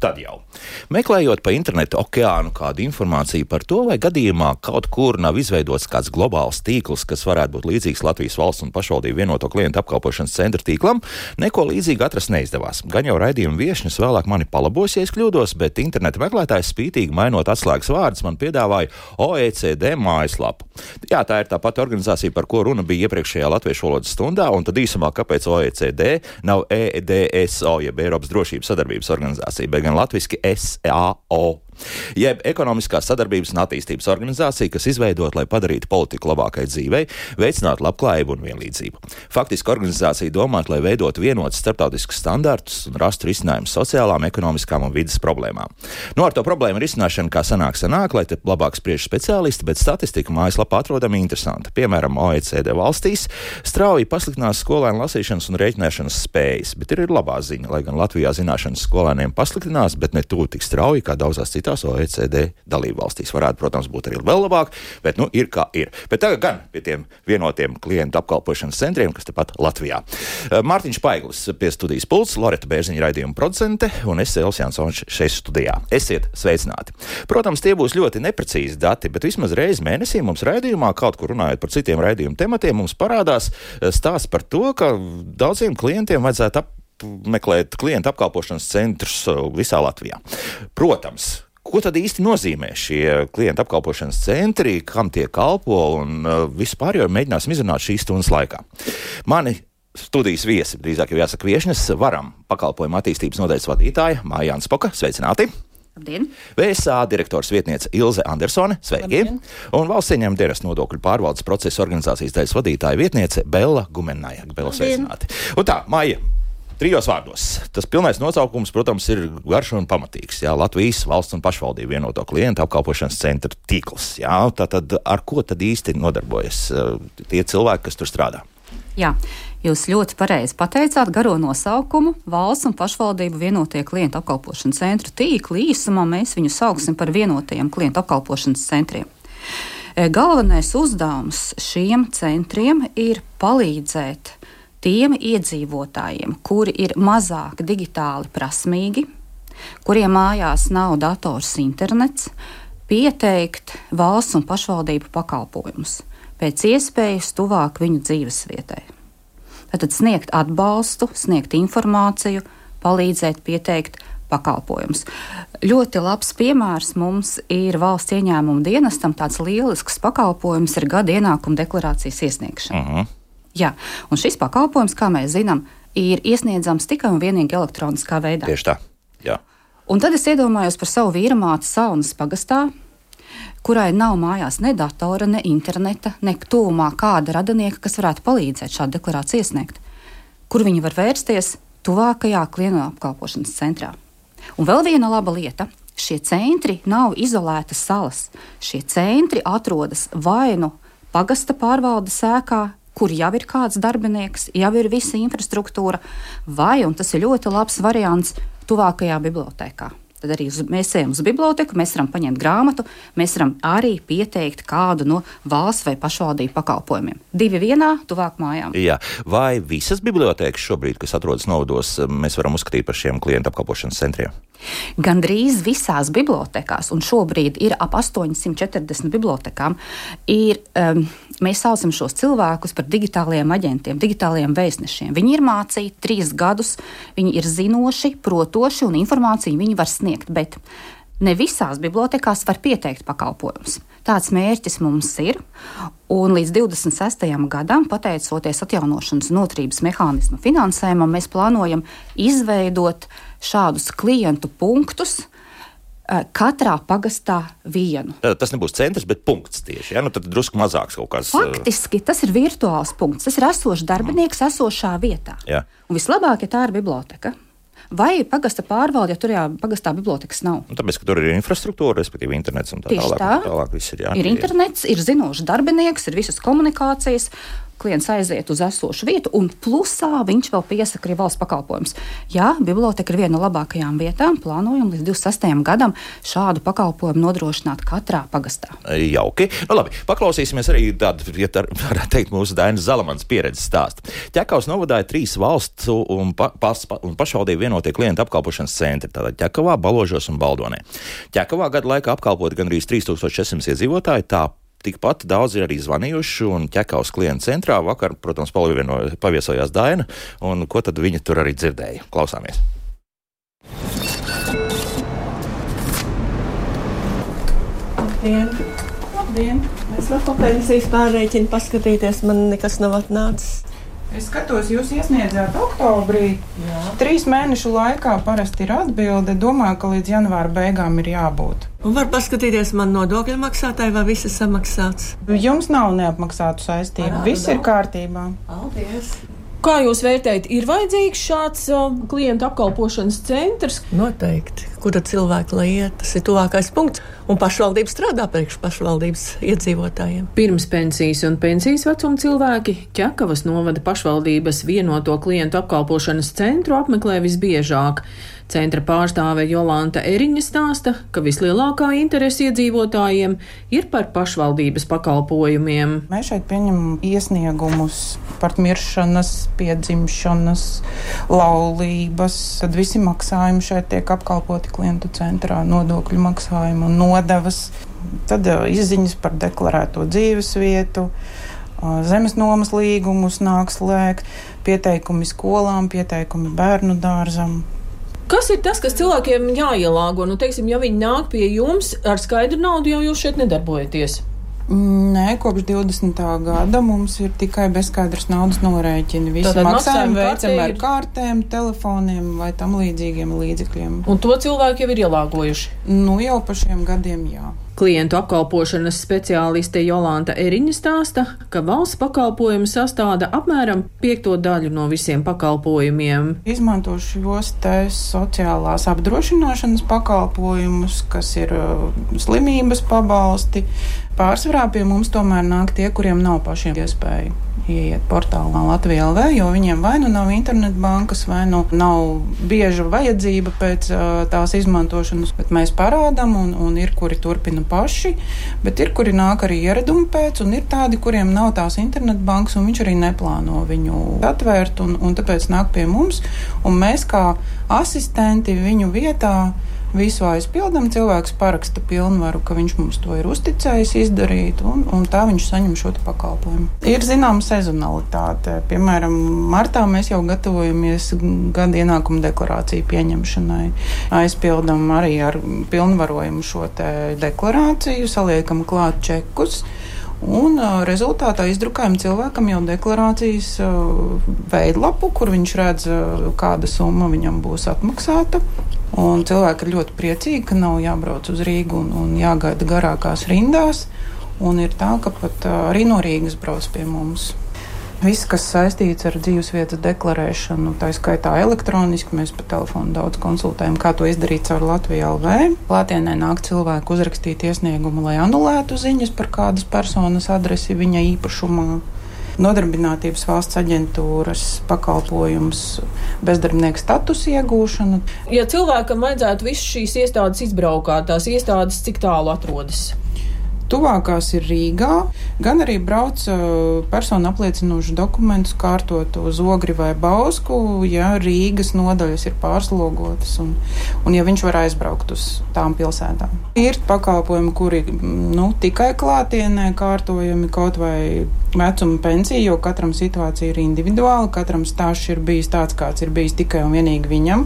Tadial. Meklējot pa internetu okeānu kādu informāciju par to, vai gadījumā kaut kur nav izveidots kāds globāls tīkls, kas varētu būt līdzīgs Latvijas valsts un pašvaldību vienoto klientu apkalpošanas centra tīklam, neko līdzīgu atrast neizdevās. Gan jau raidījuma viesņas vēlāk mani palabos, ja es kļūdos, bet interneta meklētājs spītīgi mainot atslēgas vārdus man piedāvāja OECD mājaslapu. Jā, tā ir tā pati organizācija, par ko runa bija iepriekšējā latviešu valodas stundā, un tad īsumā, kāpēc OECD nav EDSO, jeb Eiropas drošības sadarbības organizācija, bet gan latviešu USA og jeb Ekonomiskās sadarbības un attīstības organizācija, kas izveidota, lai padarītu politiku labākai dzīvei, veicinātu labklājību un vienlīdzību. Faktiski organizācija domāta, lai veidotu vienotus starptautiskus standartus un rastu risinājumus sociālām, ekonomiskām un vidas problēmām. Nu, ar to problēmu risināšanu, kā sanāk, sanāk, lai te labāk spriež speciālisti, bet statistika mājaslapā atrodama interesanta. Piemēram, OECD valstīs strauji pasliktinās skolēnu lasīšanas un rēķināšanas spējas, bet ir, ir labā ziņa, lai gan Latvijā zināšanas skolēniem pasliktinās, bet ne tuvu tik strauji kā daudzās citās citās OECD dalību valstīs. Varētu, protams, būt arī vēl labāk, bet nu, ir kā ir. Bet tagad gan pie tiem vienotiem klientu apkalpošanas centriem, kas tepat Latvijā. Eh, Mārtiņš Paiglis pie studijas pults, Loreta Bērziņa raidījuma producente un es Elsijas Jansons šeit studijā. Esiet sveicināti! Protams, tie būs ļoti neprecīzi dati, bet vismaz reizi mēnesī mums raidījumā, kaut kur runājot par citiem raidījuma tematiem, mums parādās eh, stāsts par to, ka daudziem klientiem vajadzētu apmeklēt klientu apkalpošanas centrus eh, visā Latvijā. Protams, Ko tad īsti nozīmē šie klienta apkalpošanas centri, kam tie kalpo un uh, vispār jau mēģināsim izrunāt šīs stundas laikā. Mani studijas viesi, drīzāk jau jāsaka viešņas, varam pakalpojumu attīstības nodaļas vadītāja Mājāna Spoka. Sveicināti! Labdien! VSA direktors vietniece Ilze Andersone, sveiki! Labdien. Un valsts ieņēmuma dienas nodokļu pārvaldes procesa organizācijas daļas vadītāja vietniece Bela Gumenaja. Bela sveicināti! Un tā, Maija, Trijos vārdos. Tas pilnais nosaukums, protams, ir garš un pamatīgs. Jā, Latvijas valsts un pašvaldību vienoto klientu apkalpošanas centra tīkls. Jā, tātad ar ko tad īsti nodarbojas uh, tie cilvēki, kas tur strādā? Jā, jūs ļoti pareizi pateicāt garo nosaukumu valsts un pašvaldību vienotie klientu apkalpošanas centru tīkli. Īsumā mēs viņu sauksim par vienotajiem klientu apkalpošanas centriem. E, galvenais uzdevums šiem centriem ir palīdzēt tiem iedzīvotājiem, kuri ir mazāk digitāli prasmīgi, kuriem mājās nav dators, internets, pieteikt valsts un pašvaldību pakalpojumus pēc iespējas tuvāk viņu dzīvesvietai. Tad sniegt atbalstu, sniegt informāciju, palīdzēt pieteikt pakalpojumus. Ļoti labs piemērs mums ir valsts ieņēmuma dienestam. Tāds lielisks pakalpojums ir gada ienākuma deklarācijas iesniegšana. Uh mhm. -huh. Jā, un šis pakalpojums, kā mēs zinām, ir iesniedzams tikai un vienīgi elektroniskā veidā. Tieši tā. Jā. Un tad es iedomājos par savu vīramāti Saunas pagastā, kurai nav mājās ne datora, ne interneta, ne tuvumā kāda radinieka, kas varētu palīdzēt šādu deklarāciju iesniegt. Kur viņi var vērsties? Tuvākajā klientu apkalpošanas centrā. Un vēl viena laba lieta. Šie centri nav izolētas salas. Šie centri atrodas vai nu pagasta pārvaldes sēkā, kur jau ir kāds darbinieks, jau ir visa infrastruktūra, vai, un tas ir ļoti labs variants, tuvākajā bibliotekā. Tad arī uz, mēs ejam uz biblioteku, mēs varam paņemt grāmatu, mēs varam arī pieteikt kādu no valsts vai pašvaldību pakalpojumiem. Divi vienā, tuvāk mājām. Jā. Vai visas bibliotekas šobrīd, kas atrodas novados, mēs varam uzskatīt par šiem klientu apkalpošanas centriem? Gan drīz visās bibliotekās, un šobrīd ir ap 840 bibliotekām, ir, um, mēs saucam šos cilvēkus par digitāliem aģentiem, digitāliem vēstnešiem. Viņi ir mācīti trīs gadus, viņi ir zinoši, protoši un informāciju viņi var sniegt. Bet Ne visās bibliotekās var pieteikt pakalpojumus. Tāds mērķis mums ir. Un līdz 26. gadam, pateicoties atjaunošanas noturības mehānismu finansējumam, mēs plānojam izveidot šādus klientu punktus, eh, katrā pagastā vienu. Tas nebūs centrs, bet punkts tieši. Ja? Nu, tad drusku mazāks kaut kāds. Eh, Faktiski tas ir virtuāls punkts. Tas ir esošs darbinieks mm. esošā vietā. Jā. Un vislabāk, ja tā ir biblioteka vai pagasta pārvalde, ja tur jā, pagastā bibliotekas nav. Un tāpēc, ka tur ir infrastruktūra, respektīvi internets un tā Tieši tālāk. Tā. tālāk ir, jā, ir internets, ir zinošs darbinieks, ir visas komunikācijas. Klients aiziet uz esošu vietu, un plusā viņš vēl piesaka arī valsts pakalpojumus. Jā, biblioteka ir viena no labākajām vietām. Plānojam līdz 26. gadam šādu pakalpojumu nodrošināt katrā pagastā. Jauki. Nu, labi, paklausīsimies arī tādu, ja tā varētu teikt, mūsu Dainas Zalamans pieredzes stāstu. Ķekavas novadā ir trīs valsts un, pa, pas, un pašvaldību vienotie klientu apkalpošanas centri. Tātad Ķekavā, Baložos un Baldonē. Ķekavā gadu laikā apkalpot gandrīz 3600 iedzīvotāji. Tā Tikpat daudz ir arī zvanījuši, un ķekaus klienta centrā vakar, protams, paviesojās Daina, un ko tad viņa tur arī dzirdēja? Klausāmies! Labdien! Labdien! Es varu pa pensijas pārreķinu paskatīties, man nekas nav atnācis. Es skatos, jūs iesniedzāt oktobrī. Jā. Trīs mēnešu laikā parasti ir atbilde. Domāju, ka līdz janvāra beigām ir jābūt. Un var paskatīties, man nodokļu maksātāji vai viss ir samaksāts. Jums nav neapmaksātu saistību. Viss ir kārtībā. Paldies! Kā jūs vērtējat, ir vajadzīgs šāds uh, klientu apkalpošanas centrs? Noteikti. Kura cilvēka lai iet, tas ir tuvākais punkts. Un pašvaldība strādā priekš pašvaldības iedzīvotājiem. Pirms pensijas un pensijas vecuma cilvēki Čekavas novada pašvaldības vienoto klientu apkalpošanas centru apmeklē visbiežāk. Centra pārstāve Jolanta Eriņa stāsta, ka vislielākā interese iedzīvotājiem ir par pašvaldības pakalpojumiem. Mēs šeit pieņemam iesniegumus par miršanas, piedzimšanas, laulības. Tad visi maksājumi šeit tiek apkalpoti klientu centrā, nodokļu maksājumi un nodevas. Tad izziņas par deklarēto dzīves vietu zemes nomas līgumus nāk slēgt, pieteikumi skolām, pieteikumi bērnu dārzam. Kas ir tas, kas cilvēkiem jāielāgo? Nu, teiksim, ja viņi nāk pie jums ar skaidru naudu, jau jūs šeit nedarbojaties. Nē, kopš 20. gada mums ir tikai bezskaidrs naudas norēķini. Visi Tātad maksājumi veicam ar ir- kartēm, telefoniem vai tam līdzīgiem līdzekļiem. Un to cilvēki jau ir ielāgojuši. Nu, jau pa šiem gadiem jā. Klientu apkalpošanas speciāliste Jolanta Eriņa stāsta, ka valsts pakalpojumi sastāda apmēram piekto daļu no visiem pakalpojumiem. Izmanto šos sociālās apdrošināšanas pakalpojumus, kas ir uh, slimības pabalsti. Pārsvarā pie mums tomēr nāk tie, kuriem nav pašiem iespēja ieiet portālā Latvijā LV, jo viņiem vai nu nav internetbankas, vai nu nav bieža vajadzība pēc uh, tās izmantošanas. Bet mēs parādām, un, un ir kuri turpina paši, bet ir kuri nāk arī ieradumi pēc, un ir tādi, kuriem nav tās internetbankas, un viņš arī neplāno viņu atvērt, un, un tāpēc nāk pie mums, un mēs kā asistenti viņu vietā visu aizpildām. Cilvēks paraksta pilnvaru, ka viņš mums to ir uzticējis izdarīt, un, un tā viņš saņem šo pakalpojumu. Ir zināma sezonalitāte. Piemēram, martā mēs jau gatavojamies gada ienākuma deklarāciju pieņemšanai. Aizpildām arī ar pilnvarojumu šo deklarāciju, saliekam klāt čekus. Un uh, rezultātā izdrukājam cilvēkam jau deklarācijas uh, veidlapu, kur viņš redz, uh, kāda summa viņam būs atmaksāta. Un cilvēki ir ļoti priecīgi, ka nav jābrauc uz Rīgu un, un jāgaida garākās rindās. Un ir tā, ka pat uh, arī no Rīgas brauc pie mums. Viss, kas saistīts ar dzīvesvietas deklarēšanu, tā skaitā elektroniski, mēs pa telefonu daudz konsultējam, kā to izdarīt caur Latviju LV. Klātienē nāk cilvēki uzrakstīt iesniegumu, lai anulētu ziņas par kādas personas adresi viņa īpašumā. Nodarbinātības valsts aģentūras pakalpojums, bezdarbnieka statusa iegūšana. Ja cilvēkam vajadzētu visas šīs iestādes izbraukāt, tās iestādes cik tālu atrodas? Tuvākās ir Rīgā, gan arī brauc personu apliecinošu dokumentus kārtot uz Ogri vai Bausku, ja Rīgas nodaļas ir pārslogotas un, un ja viņš var aizbraukt uz tām pilsētām. Ir pakalpojumi, kuri nu, tikai klātienē kārtojami kaut vai vecuma pensija, jo katram situācija ir individuāla, katram stāsts ir bijis tāds, kāds ir bijis tikai un vienīgi viņam,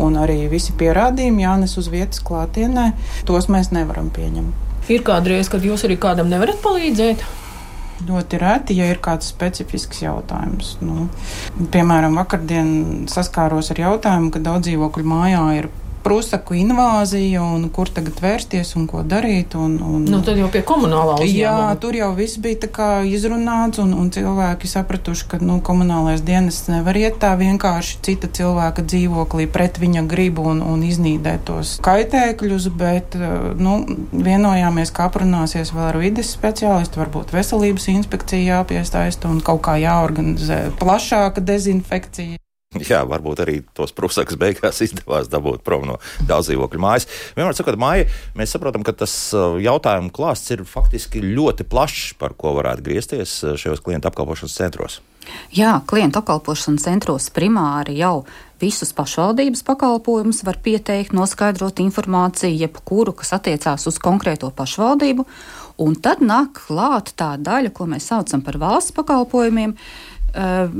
un arī visi pierādījumi jānes uz vietas klātienē, tos mēs nevaram pieņemt. Ir kādreiz, kad jūs arī kādam nevarat palīdzēt? Ļoti reti, ja ir kāds specifisks jautājums. Nu, piemēram, vakardien saskāros ar jautājumu, ka daudz dzīvokļu mājā ir prūsaku invāzija un kur tagad vērsties un ko darīt. Un, un, nu, tad jau pie komunālā uzņēmuma. Jā, tur jau viss bija izrunāts un, un cilvēki sapratuši, ka nu, komunālais dienas nevar iet tā vienkārši cita cilvēka dzīvoklī pret viņa gribu un, un iznīdēt tos kaitēkļus, bet nu, vienojāmies, ka aprunāsies vēl ar vides speciālistu, varbūt veselības inspekcija jāpiesaista un kaut kā jāorganizē plašāka dezinfekcija. Jā, varbūt arī tos prūsakas beigās izdevās dabūt prom no daudzdzīvokļu mājas. Vienmēr sakot, māja, mēs saprotam, ka tas uh, jautājumu klāsts ir faktiski ļoti plašs, par ko varētu griezties uh, šajos klientu apkalpošanas centros. Jā, klientu apkalpošanas centros primāri jau visus pašvaldības pakalpojumus var pieteikt, noskaidrot informāciju, jebkuru, kas attiecās uz konkrēto pašvaldību. Un tad nāk klāt tā daļa, ko mēs saucam par valsts pakalpojumiem. Uh,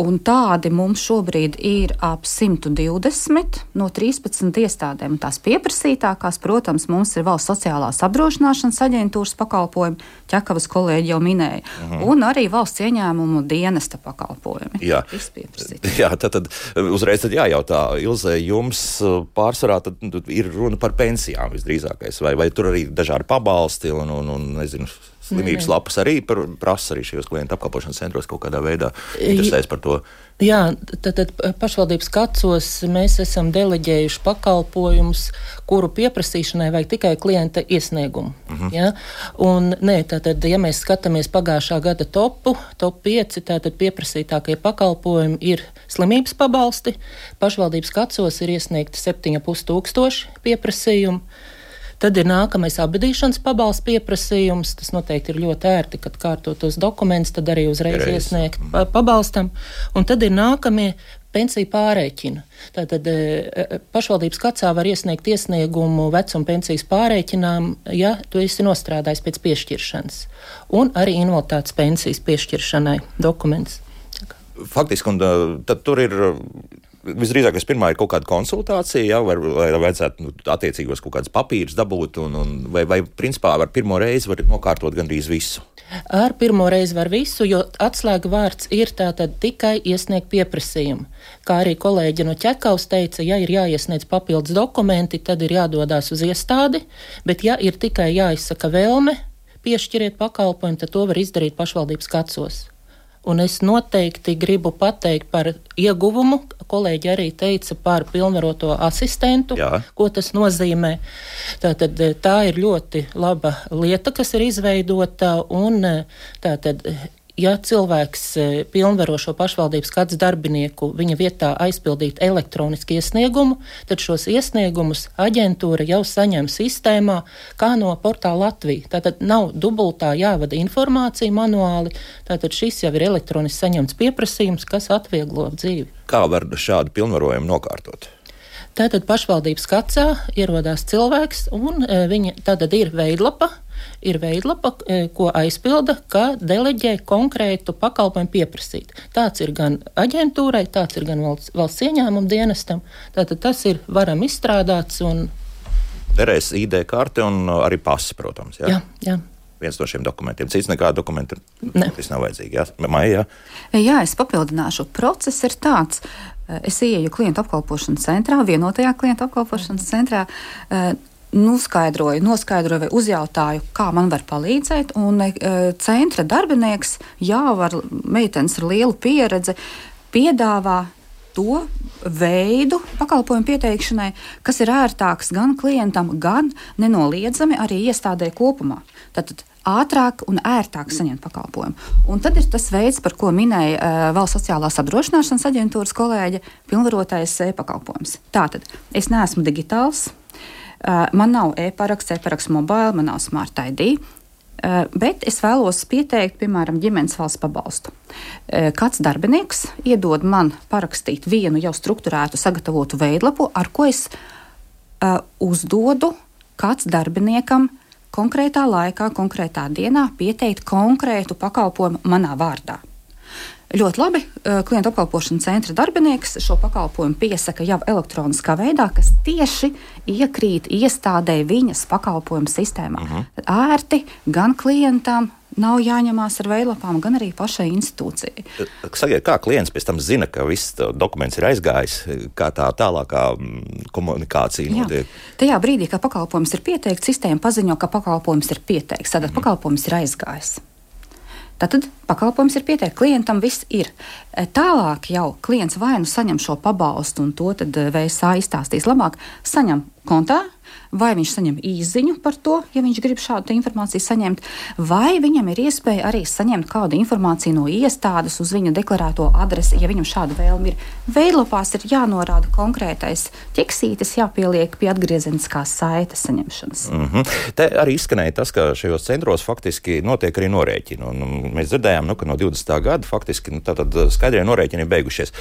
Un tādi mums šobrīd ir ap 120 no 13 iestādēm. Tās pieprasītākās, protams, mums ir valsts sociālās apdrošināšanas aģentūras pakalpojumi, Čakavas kolēģi jau minēja, uh mhm. -huh. un arī valsts ieņēmumu dienesta pakalpojumi. Jā, Jā tad, tad uzreiz tad jājautā, Ilze, jums uh, pārsvarā tad, tad ir runa par pensijām visdrīzākais, vai, vai tur arī dažādi pabalsti un, un, un nezinu, slimības lapas arī prasa arī šajos klientu apkalpošanas centros kaut kādā veidā interesēs par to. Jā, tad, tad pašvaldības kacos mēs esam deleģējuši pakalpojumus, kuru pieprasīšanai vajag tikai klienta iesniegumu. Uh mhm. -huh. ja? Un, nē, tātad, ja mēs skatāmies pagājušā gada topu, top 5, tātad pieprasītākie pakalpojumi ir slimības pabalsti. Pašvaldības kacos ir iesniegti 7,5 tūkstoši pieprasījumu. Tad ir nākamais apbedīšanas pabalsts pieprasījums. Tas noteikti ir ļoti ērti, kad kārto tos dokumentus, tad arī uzreiz Reiz. iesniegt pabalstam. Un tad ir nākamie pensiju pārreķina. Tātad e, e, pašvaldības kacā var iesniegt iesniegumu vecuma pensijas pārreķinām, ja tu esi nostrādājis pēc piešķiršanas, un arī invaliditātes pensijas piešķiršanai dokuments. Faktiski, un tad tur ir visdrīzāk pirmā ir kaut kāda konsultācija, ja, vai, vai vajadzētu nu, attiecīgos kaut kādus papīrus dabūt, un, un, vai, vai principā ar pirmo reizi var nokārtot gandrīz visu. Ar pirmo reizi var visu, jo atslēga vārds ir tātad tikai iesniegt pieprasījumu. Kā arī kolēģi no ķekaus teica, ja ir jāiesniedz papildus dokumenti, tad ir jādodas uz iestādi, bet ja ir tikai jāizsaka vēlme piešķiriet pakalpojumu, tad to var izdarīt pašvaldības kacos. Un es noteikti gribu pateikt par ieguvumu. Kolēģi arī teica par pilnvaroto asistentu, Jā. ko tas nozīmē. Tātad, tā ir ļoti laba lieta, kas ir izveidota. Un, tātad, ja cilvēks e, pilnvaro šo pašvaldības kāds darbinieku viņa vietā aizpildīt elektronisku iesniegumu, tad šos iesniegumus aģentūra jau saņem sistēmā, kā no portāla Latvija. Tātad nav dubultā jāvada informācija manuāli, tātad šis jau ir elektroniski saņemts pieprasījums, kas atvieglo dzīvi. Kā var šādu pilnvarojumu nokārtot? Tātad pašvaldības kacā ierodās cilvēks, un e, viņa tātad ir veidlapa, ir veidlapa, e, ko aizpilda, ka deleģē konkrētu pakalpojumu pieprasīt. Tāds ir gan aģentūrai, tāds ir gan valsts, valsts ieņēmuma dienestam. Tātad tas ir varam izstrādāts un. Derēs ID karte un arī pasi, protams. Jā, jā. jā viens no šiem dokumentiem. Cits nekā dokumenta. Tas nav vajadzīgi. Jā, Maija, jā. jā, es papildināšu. Process ir tāds. Es ieeju klientu apkalpošanas centrā, vienotajā klientu apkalpošanas centrā. Noskaidroju, noskaidroju vai uzjautāju, kā man var palīdzēt. Un e, centra darbinieks, jau ar meitenes ar lielu pieredzi, piedāvā to veidu pakalpojumu pieteikšanai, kas ir ērtāks gan klientam, gan nenoliedzami arī iestādē kopumā. Tātad ātrāk un ērtāk saņemt pakalpojumu. Un tad ir tas veids, par ko minēja uh, Valsts sociālās apdrošināšanas aģentūras kolēģe, pilnvarotais e-pakalpojums. Tātad es neesmu digitāls, uh, man nav e-paraksts, e-paraksts mobile, man nav smart ID. Uh, bet es vēlos pieteikt, piemēram, ģimenes valsts pabalstu. Uh, kāds darbinieks iedod man parakstīt vienu jau struktūrētu, sagatavotu veidlapu, ar ko es uzdodu, kāds darbiniekam konkrētā laikā, konkrētā dienā pieteikt konkrētu pakalpojumu manā vārdā. Ļoti labi. Eh, klientu apkalpošanas centra darbinieks šo pakalpojumu piesaka jau elektroniskā veidā, kas tieši iekrīt iestādē viņas pakalpojumu sistēmā. Uh mhm. -huh. Ērti gan klientam, nav jāņemās ar veidlapām, gan arī pašai institūcijai. Sakiet, kā klients pēc tam zina, ka viss dokuments ir aizgājis, kā tā tālākā mm, komunikācija notiek? Jā. Tajā brīdī, kad pakalpojums ir pieteikts, sistēma paziņo, ka pakalpojums ir pieteikts, tad mm. pakalpojums ir aizgājis. Tad pakalpojums ir pieteikts, klientam viss ir. E, tālāk jau klients vai nu saņem šo pabalstu, un to e, VSA izstāstīs labāk, saņem kontā, vai viņš saņem īsiņu par to, ja viņš grib šādu informāciju saņemt, vai viņam ir iespēja arī saņemt kādu informāciju no iestādes uz viņa deklarēto adresi, ja viņam šāda vēlme ir. Veidlapās ir jānorāda konkrētais ķeksītis, jāpieliek pie atgriezeniskās saites saņemšanas. Mm -hmm. Te arī izskanēja tas, ka šajos centros faktiski notiek arī norēķini. Un, un mēs dzirdējām, nu, ka no 20. gada faktiski nu, skaidrie norēķini ir beigušies.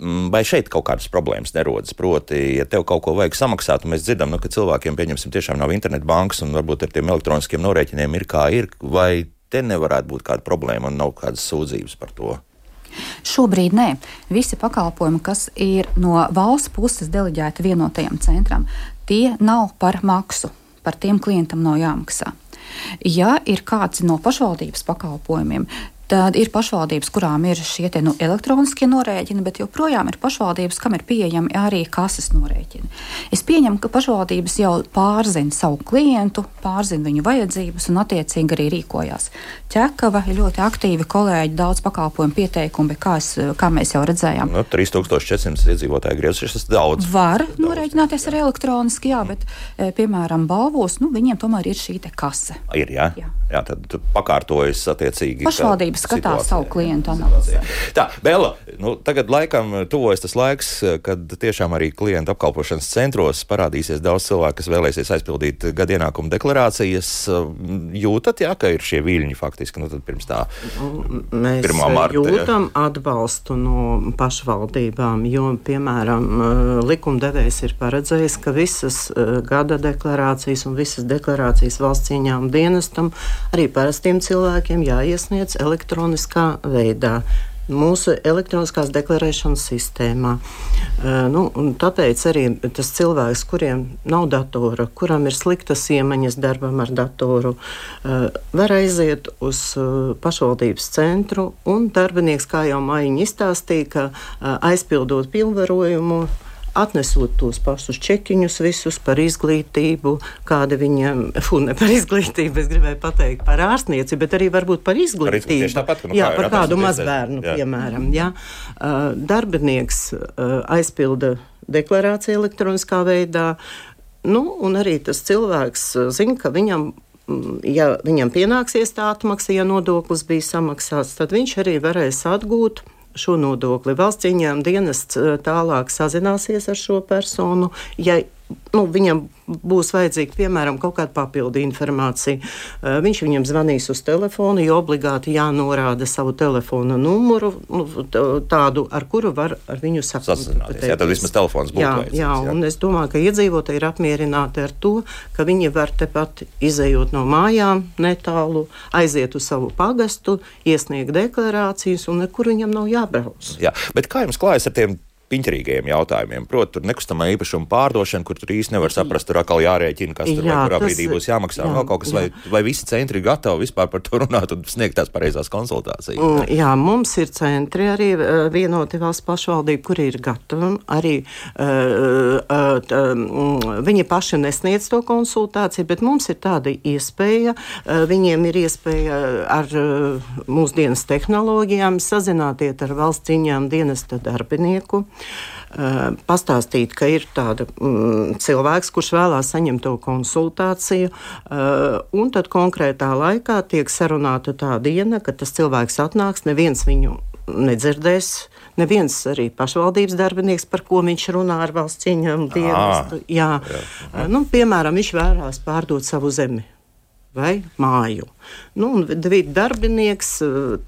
Mm, vai šeit kaut kādas problēmas nerodas? Proti, ja tev kaut ko vajag samaksāt, un mēs dzirdam, nu, ka cilvēkiem, pieņemsim, tiešām nav internetbankas un varbūt ar tiem elektroniskiem norēķiniem ir kā ir, vai te nevarētu būt kāda problēma un nav kādas sūdzības par to? Šobrīd nē. Visi pakalpojumi, kas ir no valsts puses deleģēti vienotajam centram, tie nav par maksu. Par tiem klientam nav jāmaksā. Ja ir kāds no pašvaldības pakalpojumiem, Tad ir pašvaldības, kurām ir šie te, nu, elektroniskie norēķini, bet joprojām ir pašvaldības, kam ir pieejami arī kases norēķini. Es pieņemu, ka pašvaldības jau pārzina savu klientu, pārzina viņu vajadzības un attiecīgi arī rīkojās. Ķekava ir ļoti aktīvi kolēģi, daudz pakalpojumu pieteikumu, bet kā, es, kā mēs jau redzējām, nu, 3400 iedzīvotāji griezušies, tas daudz. Var daudz, norēķināties arī elektroniski, jā, bet, e, piemēram, balvos, nu, viņiem tomēr ir šī kase. Ir, jā? Jā. jā, tad pakārtojas attiecīgi. Pašvaldības skatās savu klientu analīzi. Tā, Bela, nu, tagad laikam tuvojas tas laiks, kad tiešām arī klientu apkalpošanas centros parādīsies daudz cilvēku, kas vēlēsies aizpildīt gada ienākumu deklarācijas. Jūtat, jā, ka ir šie viļņi faktiski, nu tad pirms tā Mēs marta, jūtam jā. atbalstu no pašvaldībām, jo, piemēram, likumdevējs ir paredzējis, ka visas gada deklarācijas un visas deklarācijas valsts ieņēmuma dienestam arī parastiem cilvēkiem jāiesniedz elektroniski elektroniskā veidā mūsu elektroniskās deklarēšanas sistēmā. Nu, tāpēc arī tas cilvēks, kuriem nav datora, kuram ir sliktas iemaņas darbam ar datoru, var aiziet uz pašvaldības centru un darbinieks, kā jau Maiņa izstāstīja, aizpildot pilnvarojumu atnesot tos pašus čekiņus visus par izglītību, kāda viņam, fu, ne par izglītību, es gribēju pateikt par ārstnieci, bet arī varbūt par izglītību. Par tāpat, nu, jā, par kādu mazbērnu, jā. piemēram. Jā. Uh, darbinieks uh, aizpilda deklarāciju elektroniskā veidā, nu, un arī tas cilvēks zina, ka viņam mm, ja viņam pienāksies tā atmaksa, ja nodoklis bija samaksāts, tad viņš arī varēs atgūt šo nodokli. Valsts ieņēmuma dienests tālāk sazināsies ar šo personu. Ja nu, viņam būs vajadzīga, piemēram, kaut kāda papildu informācija. Viņš viņam zvanīs uz telefonu, jo obligāti jānorāda savu telefona numuru, nu, tādu, ar kuru var ar viņu sazināties. Jā, tad vismaz telefons būtu. Jā, jā, jā, un es domāju, ka iedzīvotāji ir apmierināti ar to, ka viņi var tepat izējot no mājām netālu, aiziet uz savu pagastu, iesniegt deklarācijas, un nekur viņam nav jābrauc. Jā, bet kā jums klājas ar tiem piņķerīgiem jautājumiem. Proti, tur nekustamā īpašuma pārdošana, kur tur īsti nevar saprast, tur atkal jārēķina, kas tur jā, vai kurā brīdī būs jāmaksā. Jā, vēl kaut kas, jā. vai, vai visi centri ir gatavi vispār par to runāt un sniegt tās pareizās konsultācijas? Mm, jā, mums ir centri arī uh, vienoti valsts pašvaldība, kuri ir gatavi. Arī uh, uh, um, viņi paši nesniedz to konsultāciju, bet mums ir tāda iespēja. Uh, viņiem ir iespēja ar uh, mūsdienas tehnoloģijām sazināties ar valsts ieņēmuma dienesta darbinieku. Uh, pastāstīt, ka ir tāda mm, cilvēks, kurš vēlās saņemt to konsultāciju, uh, un tad konkrētā laikā tiek sarunāta tā diena, kad tas cilvēks atnāks, neviens viņu nedzirdēs. Neviens arī pašvaldības darbinieks, par ko viņš runā ar valsts ieņēmumu dienestu. Jā, jā. Uh, nu, piemēram, viņš vēlās pārdot savu zemi vai māju. Nu, divi darbinieks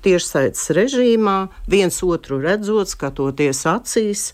tiešsaistes režīmā, viens otru redzot, skatoties acīs,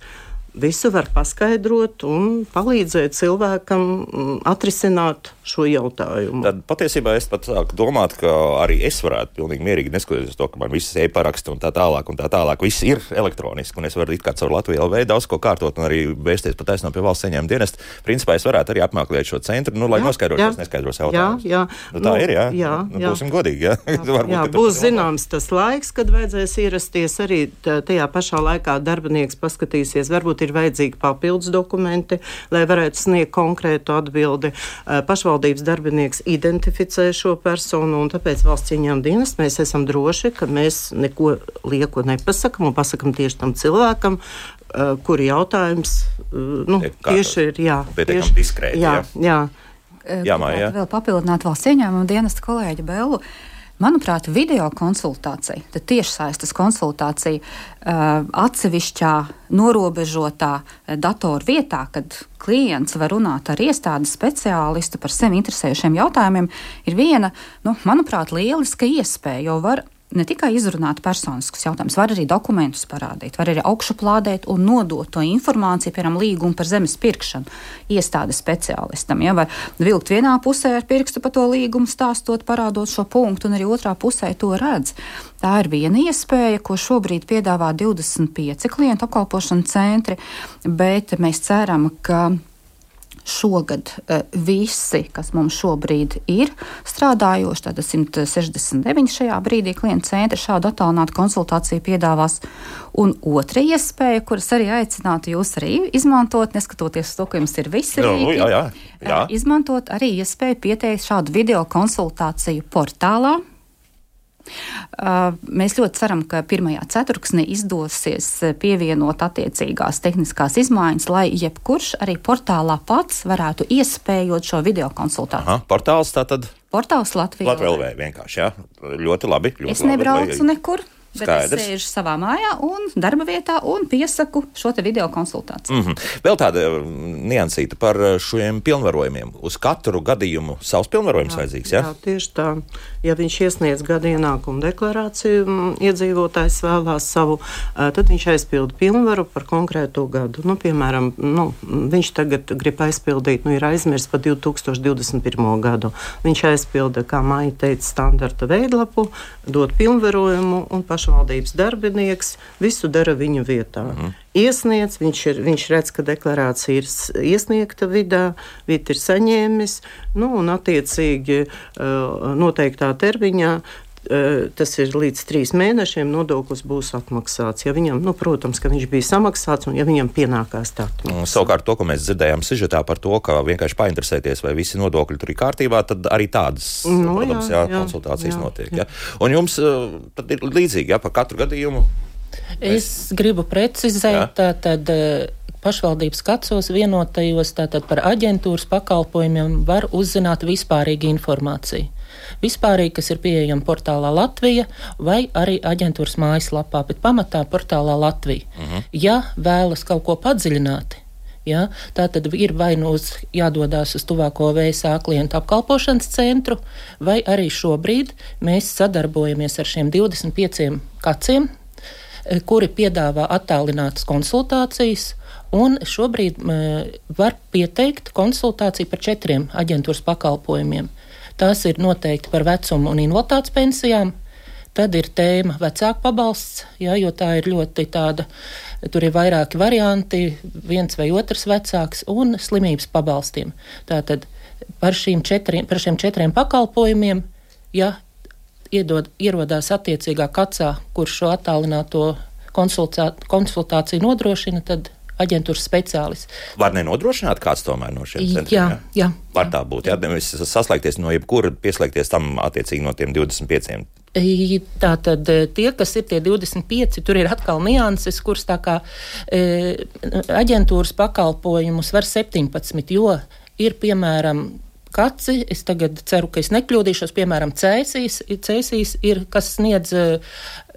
visu var paskaidrot un palīdzēt cilvēkam mm, atrisināt šo jautājumu. Tad patiesībā es pat sāku domāt, ka arī es varētu pilnīgi mierīgi neskatoties to, ka man visas e-paraksti un tā tālāk, un tā tālāk, viss ir elektroniski, un es varu it kā caur Latviju LV daudz ko kārtot un arī vērsties pat aizsnām pie valsts saņēmuma dienesta. Principā es varētu arī apmeklēt šo centru, nu, lai noskaidrotu šos neskaidros jautājumus. Jā, jā. Nu, tā nu, ir, jā. jā, nu, jā. Būsim godīgi, jā. jā, Varbūt, jā būs zināms tas laiks, kad vajadzēs ierasties arī tajā pašā laikā darbinieks paskatīsies, varbūt ir vajadzīgi papildus dokumenti, lai varētu sniegt konkrētu atbildi. Pašvaldības darbinieks identificē šo personu, un tāpēc valsts ieņēmuma dienas mēs esam droši, ka mēs neko lieku nepasakam un pasakam tieši tam cilvēkam, kuri jautājums nu, tieši ir jā, tieši, diskrēti, jā, jā. jā. Jā, māja. Vēl papildināt valsts ieņēmuma dienesta kolēģi Belu. Manuprāt, video konsultācija, tad tiešsaistes konsultācija uh, atsevišķā norobežotā datoru vietā, kad klients var runāt ar iestādes speciālistu par sevi interesējušiem jautājumiem, ir viena, nu, manuprāt, lieliska iespēja, jo var ne tikai izrunāt personiskus jautājumus, var arī dokumentus parādīt, var arī augšuplādēt un nodot to informāciju, piemēram, līgumu par zemes pirkšanu iestādes speciālistam. Ja, vai vilkt vienā pusē ar pirkstu pa to līgumu, stāstot, parādot šo punktu, un arī otrā pusē to redz. Tā ir viena iespēja, ko šobrīd piedāvā 25 klientu apkalpošanu centri, bet mēs ceram, ka šogad e, visi, kas mums šobrīd ir strādājoši, tātad 169 šajā brīdī klienta centra šādu attālinātu konsultāciju piedāvās. Un otra iespēja, kuras arī aicinātu jūs arī izmantot, neskatoties uz to, ka jums ir visi rīki, nu, jā, jā, jā. E, izmantot arī iespēju pieteikt šādu video konsultāciju portālā mēs ļoti ceram, ka pirmajā ceturksnī izdosies pievienot attiecīgās tehniskās izmaiņas, lai jebkurš arī portālā pats varētu iespējot šo video konsultāciju. Aha, portāls tātad? Portāls Latvijā. Latvijā vienkārši, jā. Ļoti labi. Ļoti es nebraucu labi, lai... nekur. Skaidrs. Bet es sēžu savā mājā un darba vietā un piesaku šo video konsultāciju. Mm -hmm. Vēl tāda uh, niansīta par uh, šiem pilnvarojumiem. Uz katru gadījumu savs pilnvarojums jā, vajadzīgs. Ja? Jā, tieši tā. Ja viņš iesniedz gada ienākumu deklarāciju, iedzīvotājs vēlās savu, uh, tad viņš aizpilda pilnvaru par konkrēto gadu. Nu, piemēram, nu, viņš tagad grib aizpildīt, nu, ir aizmirsts par 2021. gadu. Viņš aizpilda, kā Maija teica, standarta veidlapu, dod pilnvarojumu un pašu pašvaldības darbinieks visu dara viņu vietā. -hmm. Iesniedz, viņš, ir, viņš redz, ka deklarācija ir iesniegta vidā, vidi ir saņēmis, nu, un attiecīgi noteiktā termiņā tas ir līdz trīs mēnešiem, nodoklis būs atmaksāts. Ja viņam, nu, protams, ka viņš bija samaksāts un ja viņam pienākās tā. Savukārt, to, ko mēs dzirdējām sižetā par to, ka vienkārši painteresēties, vai visi nodokļi tur ir kārtībā, tad arī tādas, nu, protams, jā, jā, konsultācijas jā, notiek. Jā. Jā. Un jums tad ir līdzīgi, ja par katru gadījumu. Es mēs... gribu precizēt, tā tad pašvaldības kacos vienotajos tātad par aģentūras pakalpojumiem var uzzināt vispārīgu informāciju vispārīgi, kas ir pieejama portālā Latvija vai arī aģentūras mājaslapā, bet pamatā portālā Latvija. Uh mhm. -huh. Ja vēlas kaut ko padziļināti, Ja? Tā tad ir vai nu uz, jādodas uz tuvāko VSA klientu apkalpošanas centru, vai arī šobrīd mēs sadarbojamies ar šiem 25 kaciem, e, kuri piedāvā attālinātas konsultācijas. Un šobrīd e, var pieteikt konsultāciju par četriem aģentūras pakalpojumiem. Tās ir noteikti par vecumu un invaliditātes pensijām. Tad ir tēma vecāku pabalsts, jā, jo tā ir ļoti tāda, tur ir vairāki varianti, viens vai otrs vecāks, un slimības pabalstiem. Tātad par, četriem, par šiem četriem pakalpojumiem, ja iedod, ierodās attiecīgā kacā, kurš šo attālināto konsultāciju nodrošina, tad aģentūras speciālists. Var nenodrošināt kāds tomēr no šiem centriem? Jā, jā. Var tā būt. Jā, nevis saslēgties no jebkura, pieslēgties tam attiecīgi no tiem 25. Tā tad tie, kas ir tie 25, tur ir atkal nianses, kuras tā kā e, aģentūras pakalpojumus var 17, jo ir piemēram kaci. Es tagad ceru, ka es nekļūdīšos. Piemēram, Cēsīs, Cēsīs ir kas sniedz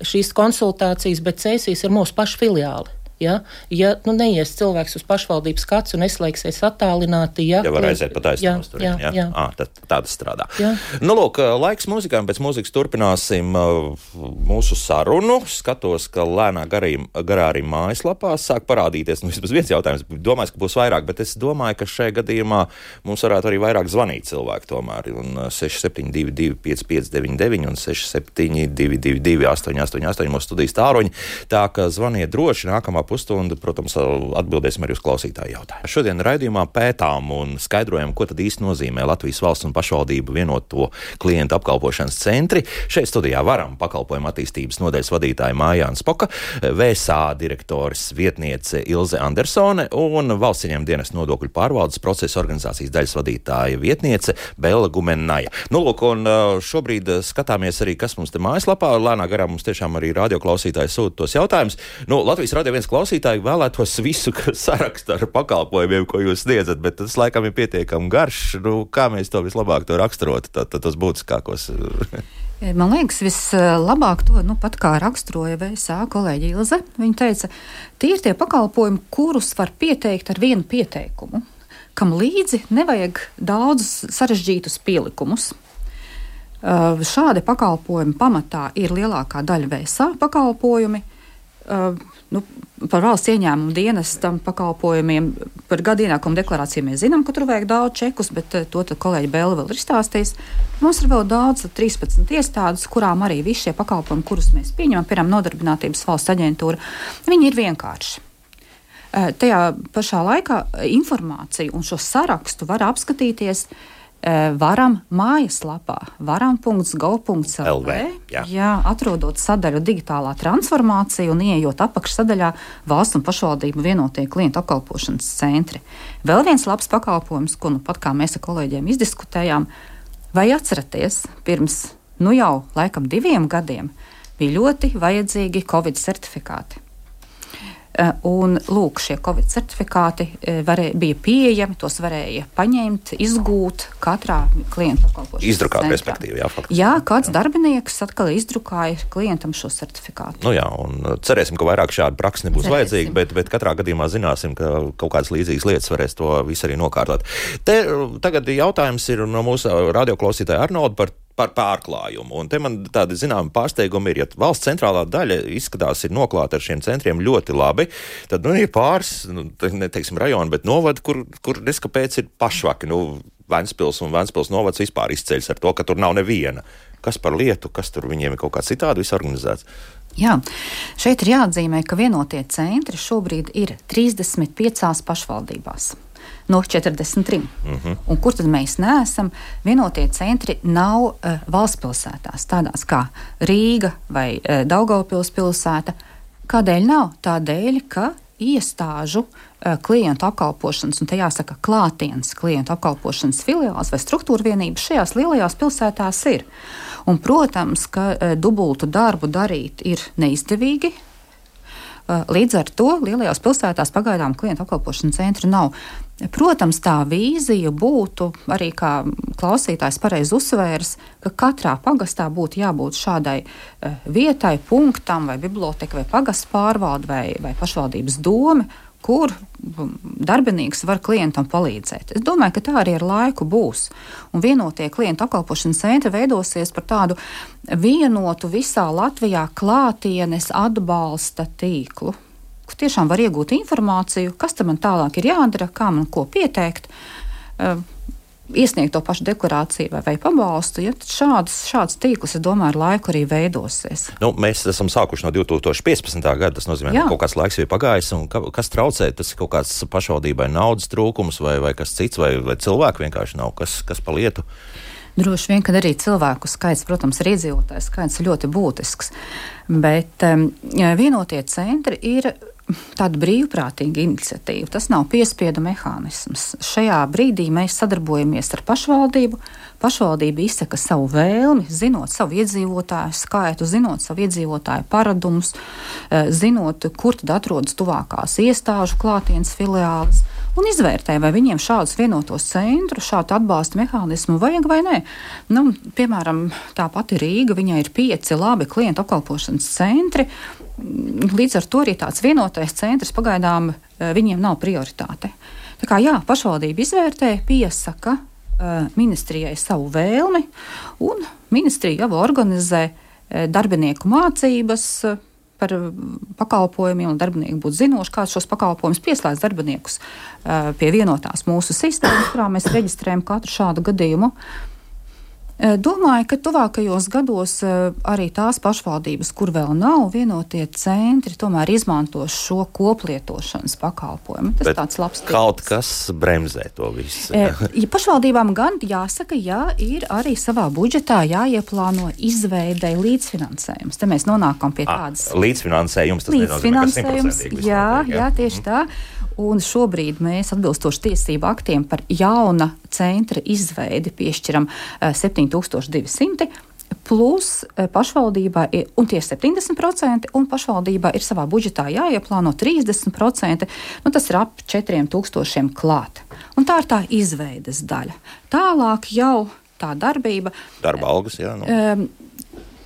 šīs konsultācijas, bet Cēsīs ir mūsu paša filiāli. Ja, ja nu, neies cilvēks uz pašvaldības skats un neslēgsies attālināti, ja, ja var aiziet pat aizstāvs tur. Jā, jā, jā. À, tad, tā tas strādā. Jā. Nu, lūk, laiks mūzikām, pēc mūzikas turpināsim mūsu sarunu. Skatos, ka lēnā garīm, garā arī mājaslapā sāk parādīties, nu, vismaz viens jautājums, domāju, ka būs vairāk, bet es domāju, ka šajā gadījumā mums varētu arī vairāk zvanīt cilvēki tomēr. Un 6722 5599 un 6722 888 mūsu studijas tāruņi. Tā ka zvaniet droši, nākamā pusstunda, protams, atbildēsim arī uz klausītāju jautājumu. Šodien raidījumā pētām un skaidrojam, ko tad īsti nozīmē Latvijas valsts un pašvaldību vienoto klientu apkalpošanas centri. Šeit studijā varam pakalpojumu attīstības nodeļas vadītāja Mājāns Poka, VSA direktors vietniece Ilze Andersone un valsts ieņēmuma dienas nodokļu pārvaldes procesa organizācijas daļas vadītāja vietniece Bela Gumenaja. Nu, lūk, un šobrīd skatāmies arī, kas mums te mājaslapā. Lēnā garā mums tiešām arī radioklausītāji sūta tos jautājumus. Nu, Latvijas radio viens klausītāji vēlētos visu sarakstu ar pakalpojumiem, ko jūs sniedzat, bet tas laikam ir pietiekami garš. Nu, kā mēs to vislabāk to raksturotu, tad tos būtiskākos. Man liekas, vislabāk to nu, pat kā raksturoja VSA kolēģi Ilze. Viņa teica, tie ir tie pakalpojumi, kurus var pieteikt ar vienu pieteikumu, kam līdzi nevajag daudzus sarežģītus pielikumus. Šādi pakalpojumi pamatā ir lielākā daļa VSA pakalpojumi. Uh, nu, par valsts ieņēmumu dienestam pakalpojumiem, par gadu ienākumu deklarāciju mēs zinām, ka tur vajag daudz čekus, bet uh, to kolēģi Bēle vēl ir izstāstījis. Mums ir vēl daudz, 13 iestādes, kurām arī visi šie pakalpojumi, kurus mēs pieņemam, piemēram, Nodarbinātības valsts aģentūra, viņi ir vienkārši. Uh, tajā pašā laikā informāciju un šo sarakstu var apskatīties uh, Eh, varam mājaslapā varam.gov.lv. Jā. jā, atrodot sadaļu digitālā transformācija un ieejot apakšsadaļā valsts un pašvaldību vienotie klientu apkalpošanas centri. Vēl viens labs pakalpojums, ko nu pat kā mēs ar kolēģiem izdiskutējām, vai atceraties, pirms nu jau laikam diviem gadiem bija ļoti vajadzīgi Covid certifikāti. Eh, un, lūk, šie Covid certifikāti eh, varē, bija pieejami, tos varēja paņemt, izgūt katrā klienta pakalpošanas. Izdrukāt, respektīvi, jā, faktiski. Jā, kāds jā. darbinieks atkal izdrukāja klientam šo certifikātu. Nu jā, un uh, cerēsim, ka vairāk šādu praksi nebūs cerēsim. vajadzīga, bet, bet katrā gadījumā zināsim, ka kaut kādas līdzīgas lietas varēs to visu arī nokārtot. Te tagad jautājums ir no mūsu radioklausītāja Arnolda par par pārklājumu. Un te man tādi zināmi pārsteigumi ir, ja valsts centrālā daļa izskatās ir noklāta ar šiem centriem ļoti labi, tad nu, ir pāris, nu, neteiksim, rajoni, bet novadi, kur, kur neskapēc ir pašvaki. Nu, Vēnspils un Vēnspils novads vispār izceļas ar to, ka tur nav neviena. Kas par lietu, kas tur viņiem ir kaut kā citādi organizēts? Jā, šeit ir jāatzīmē, ka vienotie centri šobrīd ir 35 pašvaldībās no 43. Mm -hmm. Un kur tad mēs neesam? Vienotie centri nav uh, valsts pilsētās, tādās kā Rīga vai uh, Daugavpils pilsēta. Kādēļ nav? Tādēļ, ka iestāžu uh, klientu apkalpošanas, un te jāsaka, klātienes klientu apkalpošanas filiāls vai struktūra vienības šajās lielajās pilsētās ir. Un, protams, ka uh, dubultu darbu darīt ir neizdevīgi, Līdz ar to lielajās pilsētās pagaidām klientu apkalpošanas centru nav. Protams, tā vīzija būtu arī, kā klausītājs pareizi uzsvērs, ka katrā pagastā būtu jābūt šādai vietai, punktam, vai bibliotekai, vai pagastu pārvalde, vai, vai pašvaldības doma, kur darbinīgs var klientam palīdzēt. Es domāju, ka tā arī ar laiku būs. Un vienotie klientu apkalpošanas centri veidosies par tādu vienotu visā Latvijā klātienes atbalsta tīklu, kur tiešām var iegūt informāciju, kas tam tālāk ir jādara, kā man ko pieteikt iesniegt to pašu deklarāciju vai, vai pabalstu, ja šāds, šāds tīkls, es domāju, ar laiku arī veidosies. Nu, mēs esam sākuši no 2015. gada. Tas nozīmē, ka kaut kāds laiks ir pagājis. Ka, kas traucē? Tas ir kaut kāds pašvaldībai naudas trūkums vai, vai kas cits, vai, vai cilvēku vienkārši nav, kas, kas pa lietu. Droši vien, ka arī cilvēku skaits, protams, ir iedzīvotāju skaits ļoti būtisks. Bet um, vienotie centri ir tāda brīvprātīga iniciatīva. Tas nav piespiedu mehānisms. Šajā brīdī mēs sadarbojamies ar pašvaldību. Pašvaldība izsaka savu vēlmi, zinot savu iedzīvotāju skaitu, zinot savu iedzīvotāju paradumus, eh, zinot, kur tad atrodas tuvākās iestāžu klātienes filiāles. un izvērtē, vai viņiem šādus vienotos centrus, šādu atbalsta mehānismu vajag vai nē. Nu, piemēram, tā pati Rīga, viņai ir pieci labi klientu apkalpošanas centri. Līdz ar to arī tāds vienotais centrs pagaidām eh, viņiem nav prioritāte. Tā kā jā, pašvaldība izvērtē, piesaka uh, ministrijai savu vēlmi, un ministrija jau organizē uh, darbinieku mācības. Uh, par pakalpojumiem, un darbinieki būtu zinoši, kāds šos pakalpojumus pieslēdz darbiniekus pie vienotās mūsu sistēmas, kurā mēs reģistrējam katru šādu gadījumu. Domāju, ka tuvākajos gados arī tās pašvaldības, kur vēl nav vienotie centri, tomēr izmantos šo koplietošanas pakalpojumu. Tas Bet tāds labs piemērs. Kaut kas bremzē to visu. Ja pašvaldībām gan jāsaka, jā, ir arī savā budžetā jāieplāno izveidei līdzfinansējums. Te mēs nonākam pie tādas. A, līdzfinansējums tas līdzfinansējums, jā, jā, jā, tieši tā. Un šobrīd mēs atbilstoši tiesību aktiem par jauna centra izveidi piešķiram 7200 eh, plus eh, pašvaldībā ir, un tie ir 70%, un pašvaldībā ir savā budžetā jāieplāno 30%, nu tas ir ap 4000 klāt. Un tā ir tā izveides daļa. Tālāk jau tā darbība. Darba algas, jā. Nu.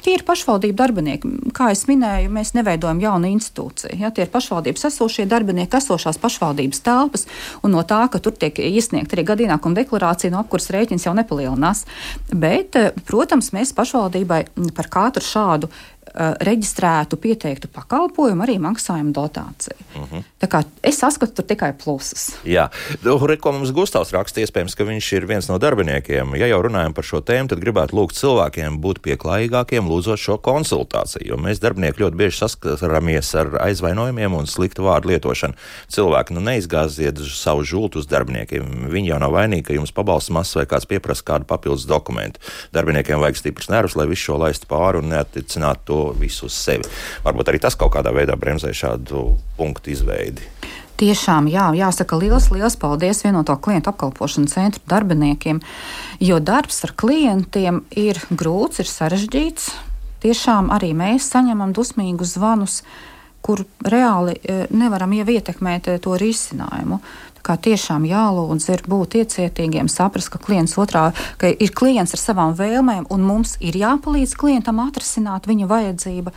Tie ir pašvaldību darbinieki. Kā jau minēju, mēs neveidojam jaunu institūciju. Ja, tie ir pašvaldības esošie darbinieki, esošās pašvaldības telpas, un no tā, ka tur tiek iesniegta arī ienākuma deklarācija, no apkuras rēķins jau nepalielinās. Bet, eh, protams, mēs pašvaldībai par katru šādu reģistrētu, pieteiktu pakalpojumu, arī maksājumu dotāciju. Uh mhm. -huh. Es saskatu tur tikai plusus. Jā, nu, ko mums Gustavs raksta, iespējams, ka viņš ir viens no darbiniekiem. Ja jau runājam par šo tēmu, tad gribētu lūgt cilvēkiem būt pieklājīgākiem, lūdzot šo konsultāciju, jo mēs darbinieki ļoti bieži saskaramies ar aizvainojumiem un sliktu vārdu lietošanu. Cilvēki nu neizgāziet savu žultu uz darbiniekiem. Viņi jau nav vainīgi, ka jums pabalsts mazs vai kāds pieprasa kādu papildus dokumentu. Darbiniekiem vajag stiprus nervus, lai visu šo laistu pāri un neatticinātu to visu uz sevi. Varbūt arī tas kaut kādā veidā bremzē šādu punktu izveidi. Tiešām jā, jāsaka liels, liels paldies vienoto klientu apkalpošanas centru darbiniekiem, jo darbs ar klientiem ir grūts, ir sarežģīts. Tiešām arī mēs saņemam dusmīgus zvanus, kur reāli e, nevaram jau ietekmēt e, to risinājumu kā tiešām jālūdz ir būt iecietīgiem, saprast, ka klients otrā, ka ir klients ar savām vēlmēm, un mums ir jāpalīdz klientam atrisināt viņa vajadzību.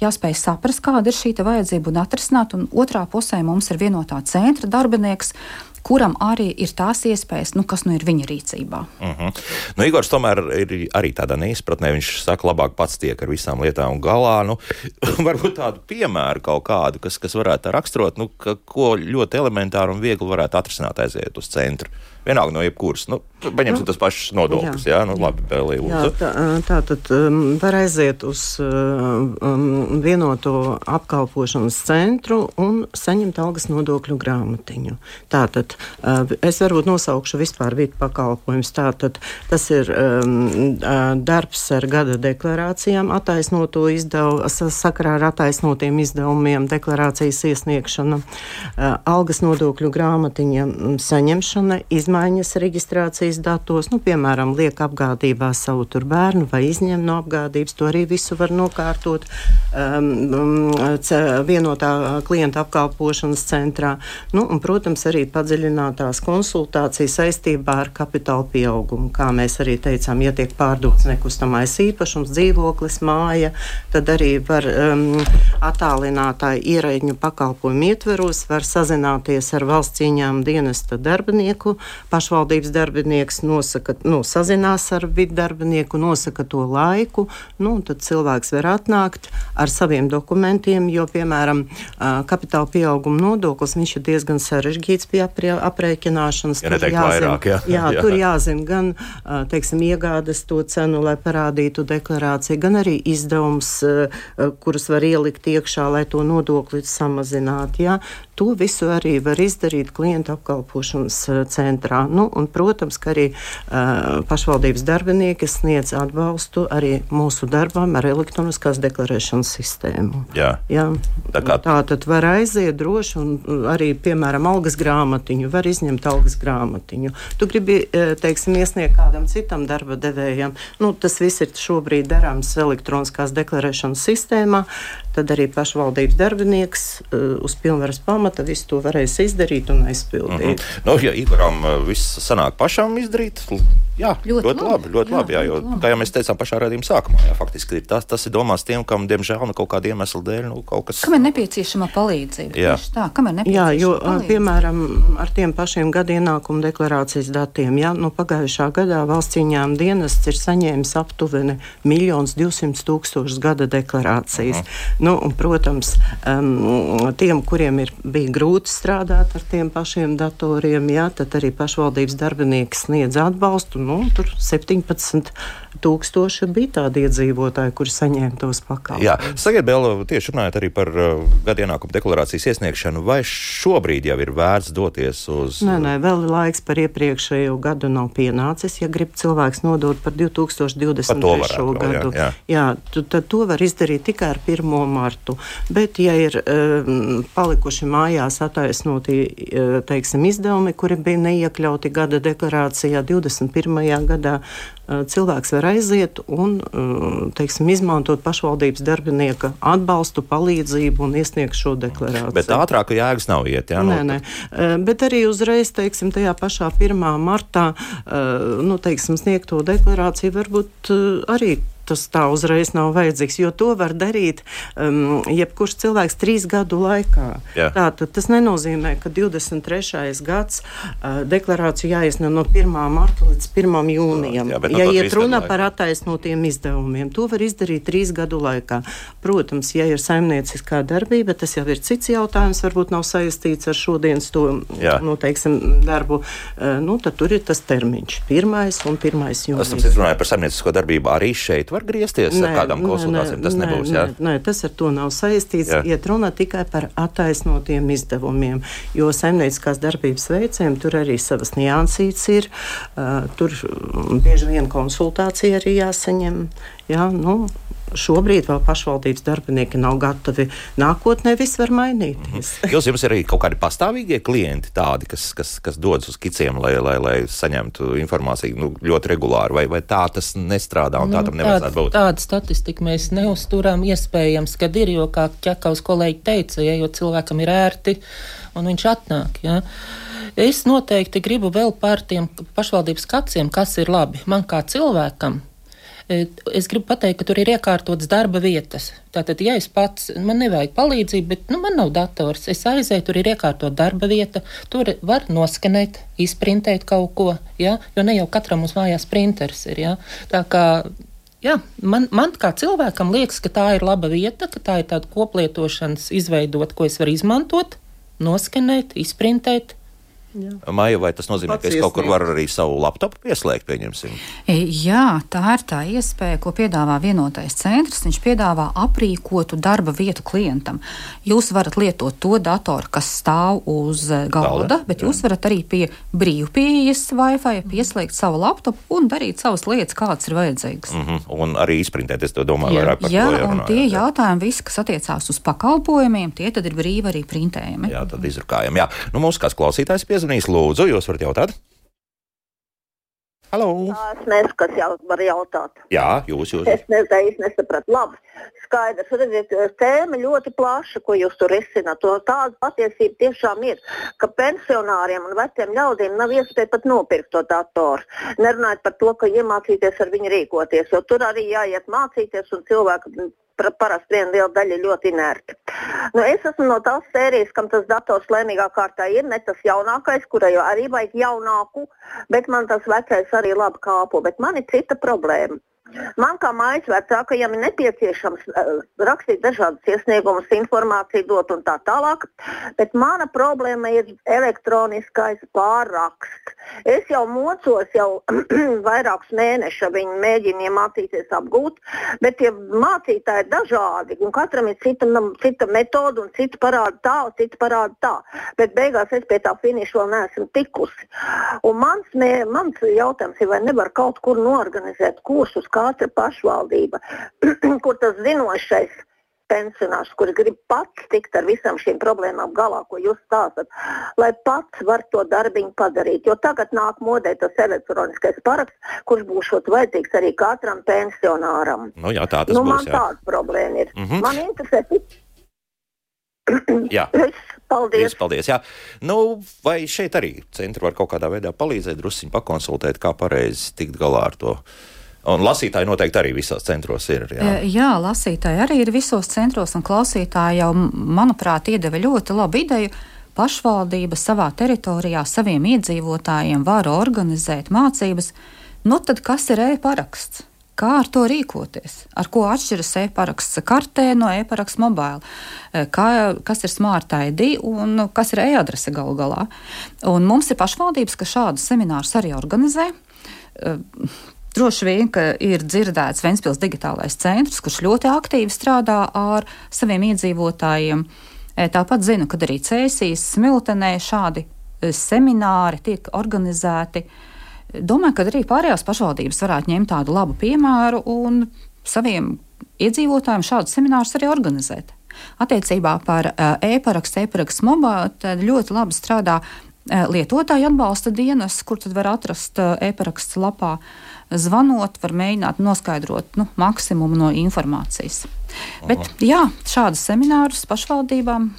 Jāspēj saprast, kāda ir šī vajadzība un atrisināt, un otrā pusē mums ir vienotā centra darbinieks, kuram arī ir tās iespējas, nu, kas nu ir viņa rīcībā. Uh mhm. -huh. nu, Igors tomēr ir arī tādā neizpratnē. Viņš saka, labāk pats tiek ar visām lietām galā. Nu, varbūt tādu piemēru kaut kādu, kas, kas varētu raksturot, nu, ka, ko ļoti elementāri un viegli varētu atrisināt aiziet uz centru vienalga no jebkuras. Nu, Paņemsim nu, tas pašs nodoklis. Jā, jā? Nu, labi, Bēlī, jā tā, tā tad um, var aiziet uz um, vienoto apkalpošanas centru un saņemt algas nodokļu grāmatiņu. Tātad uh, es varbūt nosaukšu vispār vidu pakalpojumus. Tātad tas ir um, darbs ar gada deklarācijām, attaisnoto izdevumu, sakarā ar attaisnotiem izdevumiem, deklarācijas iesniegšana, uh, algas nodokļu grāmatiņa saņemšana, izmantošana izmaiņas reģistrācijas datos, nu, piemēram, liek apgādībā savu bērnu vai izņem no apgādības. To arī visu var nokārtot um, um vienotā klienta apkalpošanas centrā. Nu, un, protams, arī padziļinātās konsultācijas saistībā ar kapitāla pieaugumu. Kā mēs arī teicām, ja tiek pārdots nekustamais īpašums, dzīvoklis, māja, tad arī var um, attālinātāju ierēģņu pakalpojumu ietveros, var sazināties ar valsts cieņām dienesta darbinieku pašvaldības darbinieks nosaka, nu, sazinās ar vidu darbinieku, nosaka to laiku, nu, tad cilvēks var atnākt ar saviem dokumentiem, jo, piemēram, kapitāla pieauguma nodoklis, viņš ir diezgan sarežģīts pie aprēķināšanas. Ja tur, jāzina, vairāk, jā. Jā, jā. tur jāzina gan, teiksim, iegādes to cenu, lai parādītu deklarāciju, gan arī izdevums, kurus var ielikt iekšā, lai to nodokli samazinātu. To visu arī var izdarīt klienta apkalpošanas centrā. Nu, un, protams, ka arī uh, pašvaldības darbinieki sniedz atbalstu arī mūsu darbam ar elektroniskās deklarēšanas sistēmu. Jā. Jā. Tā, kā... tā tad var aiziet droši un arī, piemēram, algas grāmatiņu, var izņemt algas grāmatiņu. Tu gribi, teiksim, iesniegt kādam citam darba devējam. Nu, tas viss ir šobrīd darāms elektroniskās deklarēšanas sistēmā. Tad arī pašvaldības darbinieks uh, uz pilnvaras pamata visu to varēs izdarīt un aizpildīt. Mm -hmm. nu, ja Igoram viss sanāk pašam izdarīt, Jā, ļoti, ļoti labi. labi ļoti jā, labi jā, jo, labi. Kā jau mēs teicām pašā redzējuma sākumā, jā, faktiski tas, tas ir domāts tiem, kam, diemžēl, nu, kaut kāda iemesla dēļ, nu, kaut kas. Kam ir nepieciešama palīdzība? Jā, tā, kam ir nepieciešama jā jo, palīdzība? piemēram, ar tiem pašiem gada ienākumu deklarācijas datiem, jā, nu, pagājušā gadā valsts ieņēmuma dienests ir saņēmis aptuveni 1 200 tūkstošus gada deklarācijas. Uh -huh. Nu, un, protams, um, tiem, kuriem ir bija grūti strādāt ar tiem pašiem datoriem, jā, tad arī pašvaldības darbinieki sniedz atbalstu nu, tur 17 tūkstoši bija tādi iedzīvotāji, kuri saņēma tos pakalpojumus. Sakiet, vēl tieši runājot arī par uh, gadienākumu deklarācijas iesniegšanu, vai šobrīd jau ir vērts doties uz? Nē, nē, vēl laiks par iepriekšējo gadu nav pienācis. Ja grib cilvēks nodot par 2023. Par gadu, jā, jā. jā tad to var izdarīt tikai ar 1. Martu. Bet, ja ir um, palikuši mājās attaisnoti, uh, teiksim, izdevumi, kuri bija neiekļauti gada deklarācijā 21. gadā, cilvēks var aiziet un teiksim, izmantot pašvaldības darbinieka atbalstu, palīdzību un iesniegt šo deklarāciju. Bet ātrāk jēgas nav iet, jā? Nē, nē. Bet arī uzreiz, teiksim, tajā pašā 1. martā, nu, teiksim, sniegto deklarāciju varbūt arī tas tā uzreiz nav vajadzīgs, jo to var darīt um, jebkurš cilvēks trīs gadu laikā. Jā. Tā, tas nenozīmē, ka 23. gads uh, deklarācija jāiesniedz no 1. marta līdz 1. jūnijam. Jā, ja iet runa par attaisnotiem izdevumiem, to var izdarīt trīs gadu laikā. Protams, ja ir saimnieciskā darbība, tas jau ir cits jautājums, varbūt nav saistīts ar šodienas to nu, teiksim, darbu. Uh, nu, tad tur ir tas termiņš - 1. un 1. jūnijas. Es runāju par saimniecisko darbību arī šeit var griezties nē, ar kādām konsultācijām? Tas nē, nebūs. Nē, nē, tas ar to nav saistīts. Jā. Iet runa tikai par attaisnotiem izdevumiem, jo saimnieciskās darbības veicējiem tur arī savas niansītes ir. Uh, tur bieži vien konsultācija arī jāsaņem. Jā, nu, šobrīd vēl pašvaldības darbinieki nav gatavi. Nākotnē viss var mainīties. Mhm. Jūs jums ir arī kaut kādi pastāvīgie klienti, tādi, kas, kas, kas dodas uz kiciem, lai, lai, lai saņemtu informāciju nu, ļoti regulāri, vai, vai tā tas nestrādā un nu, tā tam nevajadzētu būt? Tāda statistika mēs neuzturam. Iespējams, ka ir, jo, kā Čekaus kolēģi teica, ja, jo cilvēkam ir ērti un viņš atnāk. Ja. Es noteikti gribu vēl par tiem pašvaldības kaciem, kas ir labi. Man kā cilvēkam es gribu pateikt, ka tur ir iekārtotas darba vietas. Tātad, ja es pats, man nevajag palīdzību, bet nu, man nav dators, es aizēju, tur ir iekārtota darba vieta, tur var noskanēt, izprintēt kaut ko, ja? jo ne jau katram uz mājās printers ir. Ja? Tā kā Jā, man, man kā cilvēkam liekas, ka tā ir laba vieta, ka tā ir tāda koplietošanas izveidota, ko es varu izmantot, noskanēt, izprintēt, Maija, vai tas nozīmē, Pats ka es kaut kur varu arī savu laptopu pieslēgt, pieņemsim? E, jā, tā ir tā iespēja, ko piedāvā vienotais centrs. Viņš piedāvā aprīkotu darba vietu klientam. Jūs varat lietot to datoru, kas stāv uz e, galda, bet jā. jūs varat arī pie brīvpieejas Wi-Fi pieslēgt savu laptopu un darīt savas lietas, kādas ir vajadzīgas. Mm -hmm. Un arī izprintēt, es domāju, jā, vairāk par jā, to jārunā. Un tie jā. jautājumi, visi, kas attiecās uz pakalpojumiem, tie tad ir brīvi arī printējami. Jā, tad izrukājam. Jā. Nu, mūsu kāds klausītājs piezvanīja piezvanījis. Lūdzu, jūs varat jautāt? Halo. Es nezinu, kas jau var jautāt. Jā, jūs jau esat. Es nezinu, es nesapratu. Labi, skaidrs. Redziet, tēma ļoti plaša, ko jūs tur risināt. Tāda patiesība tiešām ir, ka pensionāriem un veciem ļaudīm nav iespēja pat nopirkt to datoru. Nerunājot par to, ka iemācīties ar viņu rīkoties, jo tur arī jāiet mācīties un cilvēku parasti viena liela daļa ļoti inerti. Nu, es esmu no tās sērijas, kam tas dators lēmīgā kārtā ir ne tas jaunākais, kurai jau arī vajag jaunāku, bet man tas vecais arī labi kāpo. Bet man ir cita problēma. Man kā mājas vecākajam ir nepieciešams uh, rakstīt dažādas iesniegumus, informāciju dot un tā tālāk, bet mana problēma ir elektroniskais pārraksts. Es jau mocos jau vairākus mēnešus, viņi mēģina iemācīties apgūt, bet tie mācītāji ir dažādi un katram ir cita, cita metode un cita parāda tā, cita parāda tā. Bet beigās es pie tā finiša vēl neesmu tikusi. Un mans, mē, mans jautājums ir, vai nevar kaut kur norganizēt kursus, katra pašvaldība, kur tas zinošais pensionārs, kurš grib pats tikt ar visām šīm problēmām galā, ko jūs stāstat, lai pats var to darbiņu padarīt. Jo tagad nāk modē tas elektroniskais paraksts, kurš būs vajadzīgs arī katram pensionāram. Nu, jā, tā tas nu, būs. Man jā. tāda problēma ir. Mm -hmm. Man interesē Jā. Paldies. Vies, paldies jā. Nu, vai šeit arī centri var kaut kādā veidā palīdzēt, druskuļi pakonsultēt, kā pareizi tikt galā ar to? Un lasītāji noteikti arī visos centros ir. Jā, e, jā lasītāji arī ir visos centros, un klausītāji jau, manuprāt, iedeva ļoti labu ideju. Pašvaldība savā teritorijā saviem iedzīvotājiem var organizēt mācības. Nu, tad kas ir e-paraksts? Kā ar to rīkoties? Ar ko atšķiras e-paraksts kartē no e-paraksts mobila? E, kas ir smart ID un kas ir e-adrese galu galā? Un mums ir pašvaldības, kas šādus seminārus arī organizē. E, droši vien, ka ir dzirdēts Ventspils digitālais centrs, kurš ļoti aktīvi strādā ar saviem iedzīvotājiem. E, tāpat zinu, ka arī Cēsīs, Smiltenē šādi semināri tiek organizēti. Uh, Domāju, ka arī pārējās pašvaldības varētu ņemt tādu labu piemēru un saviem iedzīvotājiem šādus seminārus arī organizēt. Attiecībā par e-parakstu, e-parakstu mobīlu, ļoti labi strādā lietotāju atbalsta dienas, kur var atrast e-parakstu lapā. Zvanot, var mēģināt noskaidrot nu, maksimumu no informācijas. Aha. Bet jā, šādus seminārus pašvaldībām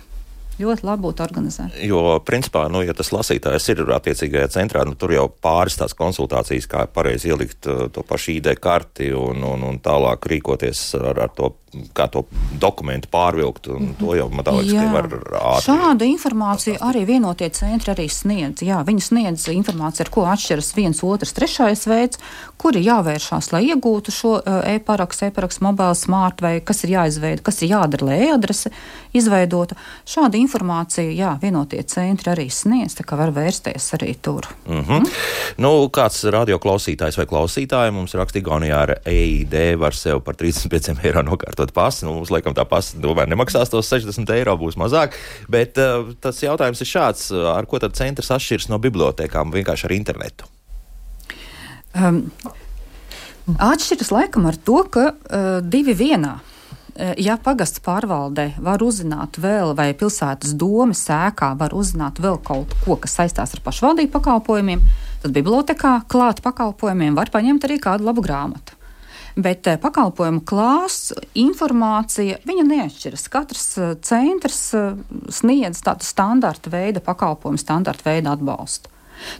ļoti labi būtu organizēt. Jo, principā, nu, ja tas lasītājs ir attiecīgajā centrā, nu, tur jau pāris tās konsultācijas, kā pareizi ielikt uh, to pašu ID karti un, un, un tālāk rīkoties ar, ar to kā to dokumentu pārvilkt. To jau man liekas, ka var ātri. Šādu informāciju arī vienotie centri arī sniedz. Jā, viņi sniedz informāciju, ar ko atšķiras viens, otrs, trešais veids, kuri jāvēršās, lai iegūtu šo eh, e-parakstu, e-parakstu mobile smart vai kas ir jāizveido, kas ir jādara, lai e-adrese izveidota. Šādu informāciju, jā, vienotie centri arī sniedz, tā kā var vērsties arī tur. Mm -hmm. mm. Nu, kāds radioklausītājs vai klausītāja mums raksta Igaunijā ar EID var sev par 35 eiro nokārtot pasi. Nu, mums, laikam, tā pasta tomēr nemaksās tos 60 eiro, būs mazāk. Bet uh, tas jautājums ir šāds: ar ko tad centrs atšķiras no bibliotekām vienkārši ar internetu? Um, atšķiras laikam ar to, ka uh, divi vienā. Uh, ja pagasts pārvaldē var uzzināt vēl, vai pilsētas domas sēkā var uzzināt vēl kaut ko, kas saistās ar pašvaldību pakalpojumiem, tad bibliotekā klāt pakalpojumiem var paņemt arī kādu labu grāmatu bet eh, pakalpojumu klāsts, informācija, viņa neatšķiras. Katrs eh, centrs eh, sniedz tādu standarta veida pakalpojumu, standarta veida atbalstu.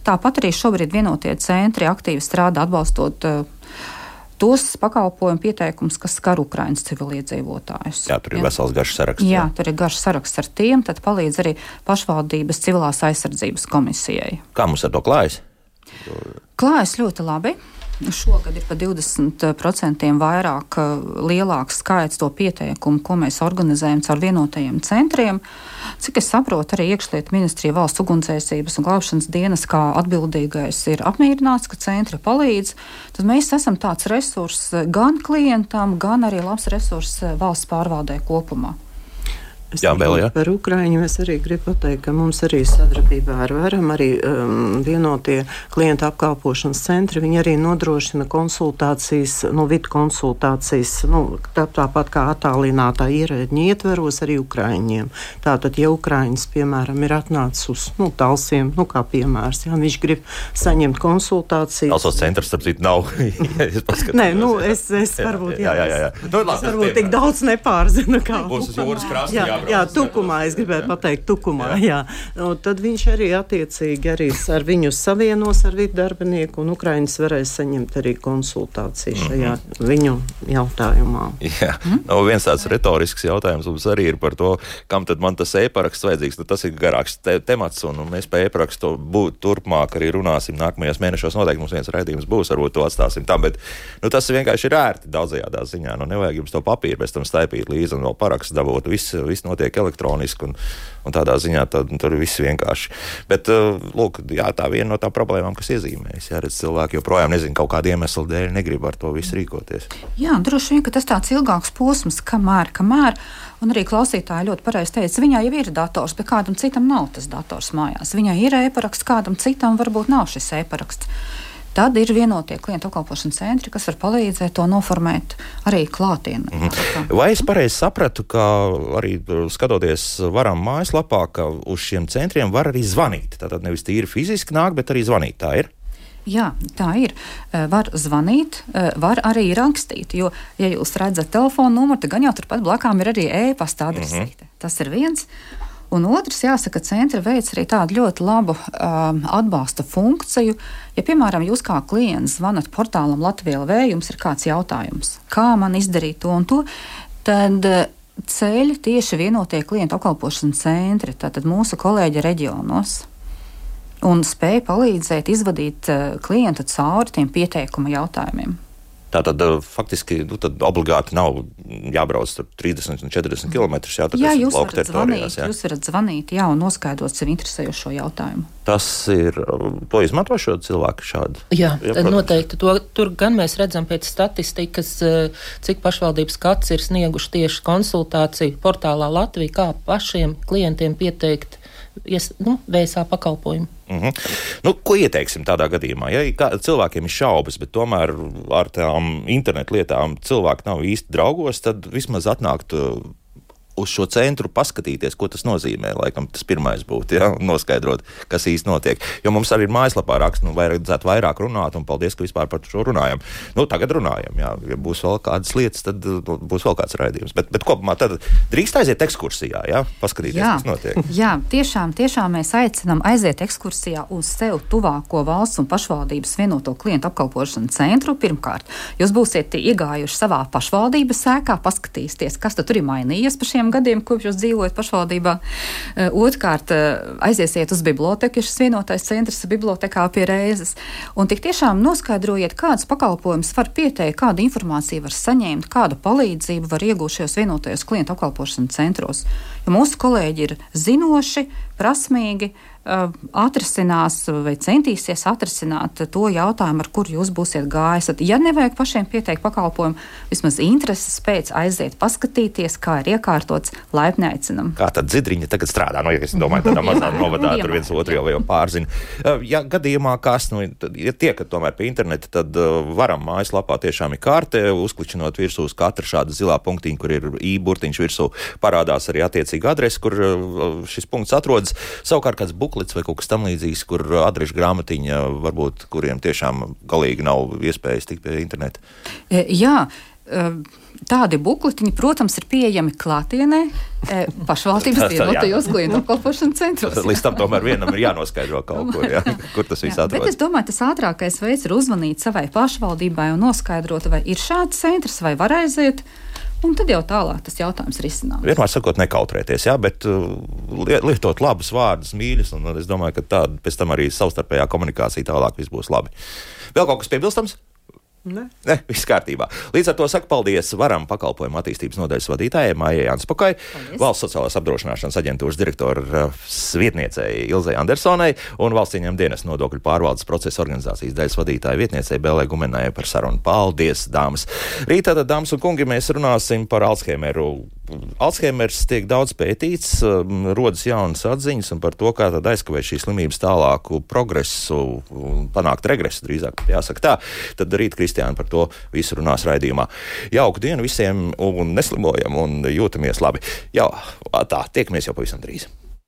Tāpat arī šobrīd vienotie centri aktīvi strādā atbalstot tos pakalpojumu pieteikumus, kas skar Ukraiņas civiliedzīvotājus. Jā, tur ir jā. vesels garš saraksts. Jā, jā, tur ir garš saraksts ar tiem, tad palīdz arī pašvaldības civilās aizsardzības komisijai. Kā mums ar to klājas? Klājas ļoti labi. Šogad ir pa 20% vairāk lielāks skaits to pieteikumu, ko mēs organizējam caur vienotajiem centriem. Cik es saprotu, arī iekšlietu ministrija valsts ugunsdzēsības un glābšanas dienas kā atbildīgais ir apmierināts, ka centri palīdz. Tad mēs esam tāds resurss gan klientam, gan arī labs resurss valsts pārvaldē kopumā. Es Jā, vēl, ja? Par Ukraiņu es arī gribu pateikt, ka mums arī sadarbībā ar Vēram, arī um, vienotie klienta apkalpošanas centri, viņi arī nodrošina konsultācijas, nu, vidu konsultācijas, nu, tā, tāpat kā attālinātā ierēģiņa ietveros arī Ukraiņiem. Tātad, ja Ukraiņas, piemēram, ir atnācis uz, nu, talsiem, nu, kā piemērs, ja viņš grib saņemt konsultāciju. Talsos centrs, starp citu, nav. Nē, nu, es, es varbūt, jā, jā, jā, jā. Nu, labi, es varbūt tik daudz nepārzinu, kā. Būs uz jūras krasta jābrauc. Jā, tukumā, es gribēju pateikt, tukumā, jā. jā. Tad viņš arī attiecīgi arī ar viņu savienos ar vidu darbinieku, un Ukraiņas varēs saņemt arī konsultāciju šajā mm -hmm. viņu jautājumā. Jā, mm? nu, viens tāds retorisks jautājums mums arī ir par to, kam tad man tas e-paraksts vajadzīgs. Nu, tas ir garāks te temats, un, mēs par e-parakstu būt turpmāk arī runāsim nākamajos mēnešos. Noteikti mums viens raidījums būs, varbūt to atstāsim tam, bet nu, tas vienkārši ir ērti daudzajā ziņā. Nu, nevajag jums to papīru pēc tam staipīt līdzi un vēl parakstu dabūt. Viss, viss notiek elektroniski, un, un tādā ziņā tad, tur ir viss vienkārši. Bet, uh, lūk, jā, tā viena no tām problēmām, kas iezīmējas. Redz, cilvēki joprojām nezina, kaut kāda iemesla dēļ negrib ar to visu rīkoties. Jā, droši vien, tas tāds ilgāks posms, kamēr, kamēr. Un arī klausītāji ļoti pareizi teica, viņai jau ir dators, bet kādam citam nav tas dators mājās. Viņai ir e-paraksts, kādam citam varbūt nav šis e-paraksts. Tad ir vienotie klientu apkalpošanas centri, kas var palīdzēt to noformēt arī klātienē. Mm -hmm. Vai es pareizi sapratu, ka arī skatoties varam mājaslapā, ka uz šiem centriem var arī zvanīt? Tātad nevis tīri fiziski nāk, bet arī zvanīt. Tā ir. Jā, tā ir. Var zvanīt, var arī rakstīt. Jo, ja jūs redzat telefona numuru, tad gan jau turpat blakām ir arī e-pasta adresīte. Mm -hmm. Tas ir viens. Un otrs, jāsaka, centra veids arī tādu ļoti labu um, atbalsta funkciju. Ja, piemēram, jūs kā klients zvanat portālam Latvijā LV, jums ir kāds jautājums, kā man izdarīt to un to, tad uh, ceļ tieši vienotie klientu apkalpošanas centri, tātad mūsu kolēģi reģionos un spēja palīdzēt izvadīt uh, klientu cauri tiem pieteikuma jautājumiem. Tā tad uh, faktiski nu, obligāti nav jābrauc 30 un 40 km. Jā, jā jūs varat zvanīt, jā. jūs varat zvanīt jā, un noskaidrot sev interesējošo jautājumu. Tas ir, to izmanto šo cilvēku šādu? Jā, jā noteikti. To, tur gan mēs redzam pēc statistikas, cik pašvaldības skats ir snieguši tieši konsultāciju portālā Latvija, kā pašiem klientiem pieteikt ies, nu, vēsā pakalpojumu. Mm -hmm. nu, ko ieteiksim tādā gadījumā? Ja cilvēkiem ir šaubas, bet tomēr ar tām internetu lietām cilvēki nav īsti draugos, tad vismaz atnākt uz šo centru paskatīties, ko tas nozīmē. Laikam tas pirmais būtu, ja, noskaidrot, kas īsti notiek. Jo mums arī ir mājaslapā raksts, nu, vajadzētu vairāk runāt, un paldies, ka vispār par šo runājam. Nu, tagad runājam, jā, ja būs vēl kādas lietas, tad nu, būs vēl kāds raidījums. Bet, bet kopumā tad drīkst aiziet ekskursijā, jā, paskatīties, jā, kas notiek. Jā, tiešām, tiešām mēs aicinām aiziet ekskursijā uz sev tuvāko valsts un pašvaldības vienoto klientu apkalpošanu centru. Pirmkārt, jūs būsiet iegājuši savā pašvaldības sēkā, paskatīsieties, kas tur ir mainījies pa šiem desmitiem gadiem, kopš jūs dzīvojat pašvaldībā. Eh, otrkārt, eh, aiziesiet uz biblioteku, šis vienotais centrs bibliotekā pie reizes, un tik tiešām noskaidrojiet, kādas pakalpojumus var pieteikt, kādu informāciju var saņemt, kādu palīdzību var iegūt šajos vienotajos klientu apkalpošanas centros. Jo mūsu kolēģi ir zinoši, prasmīgi, atrisinās vai centīsies atrisināt to jautājumu, ar kuru jūs būsiet gājis. Ja nevajag pašiem pieteikt pakalpojumu, vismaz intereses pēc aiziet, paskatīties, kā ir iekārtots, laipni aicinam. Kā tad dzidriņa tagad strādā? Nu, ja es domāju, tādā mazā novadā tur viens otru jau, jau pārzina. Ja gadījumā kas, nu, ja tiekat tomēr pie interneta, tad varam mājaslapā tiešām ir kārte, uzkličinot virsū uz katra šāda zilā punktiņa, kur ir īburtiņš virsū, parādās arī attiecīga adrese, kur šis punkts atrodas. Savukārt kāds buklis buklets vai kaut kas tamlīdzīgs, kur adrešu grāmatiņa varbūt kuriem tiešām galīgi nav iespējas tikt pie interneta? E, jā. E, tādi bukletiņi, protams, ir pieejami klātienē, e, pašvaldības vienotajos klientu apkalpošanas centros. Līdz tam tomēr vienam ir jānoskaidro kaut kur, jā, kur tas viss atrodas. Bet es domāju, tas ātrākais veids ir uzvanīt savai pašvaldībai un noskaidrot, vai ir šāds centrs, vai var aiziet. Un tad jau tālāk tas jautājums ir izsināts. Vienmēr sakot, nekautrēties, jā, bet uh, lietot labus vārdus, mīļus, un es domāju, ka tāda pēc tam arī savstarpējā komunikācija tālāk viss būs labi. Vēl kaut kas piebilstams? Ne. ne, viss kārtībā. Līdz ar to saku paldies varam pakalpojumu attīstības nodaļas vadītājai Maijai Janspakai, valsts sociālās apdrošināšanas aģentūras direktora vietniecei Ilzai Andersonai un valsts ieņem dienas nodokļu pārvaldes procesa organizācijas daļas vadītāja vietniecei Bēlē Gumenai par sarunu. Paldies, dāmas! Rītā, tad, dāmas un kungi, mēs runāsim par Alzheimeru Alzheimers tiek daudz pētīts, um, rodas jaunas atziņas par to, kā aizkavēt šīs slimības tālāku progresu, panākt regresu, drīzāk jāsaka tā. Tad rīt Kristiāna par to visu runās raidījumā. Jauku dienu visiem un neslimojam un jūtamies labi. Jā, tā, tiekamies jau pavisam drīz.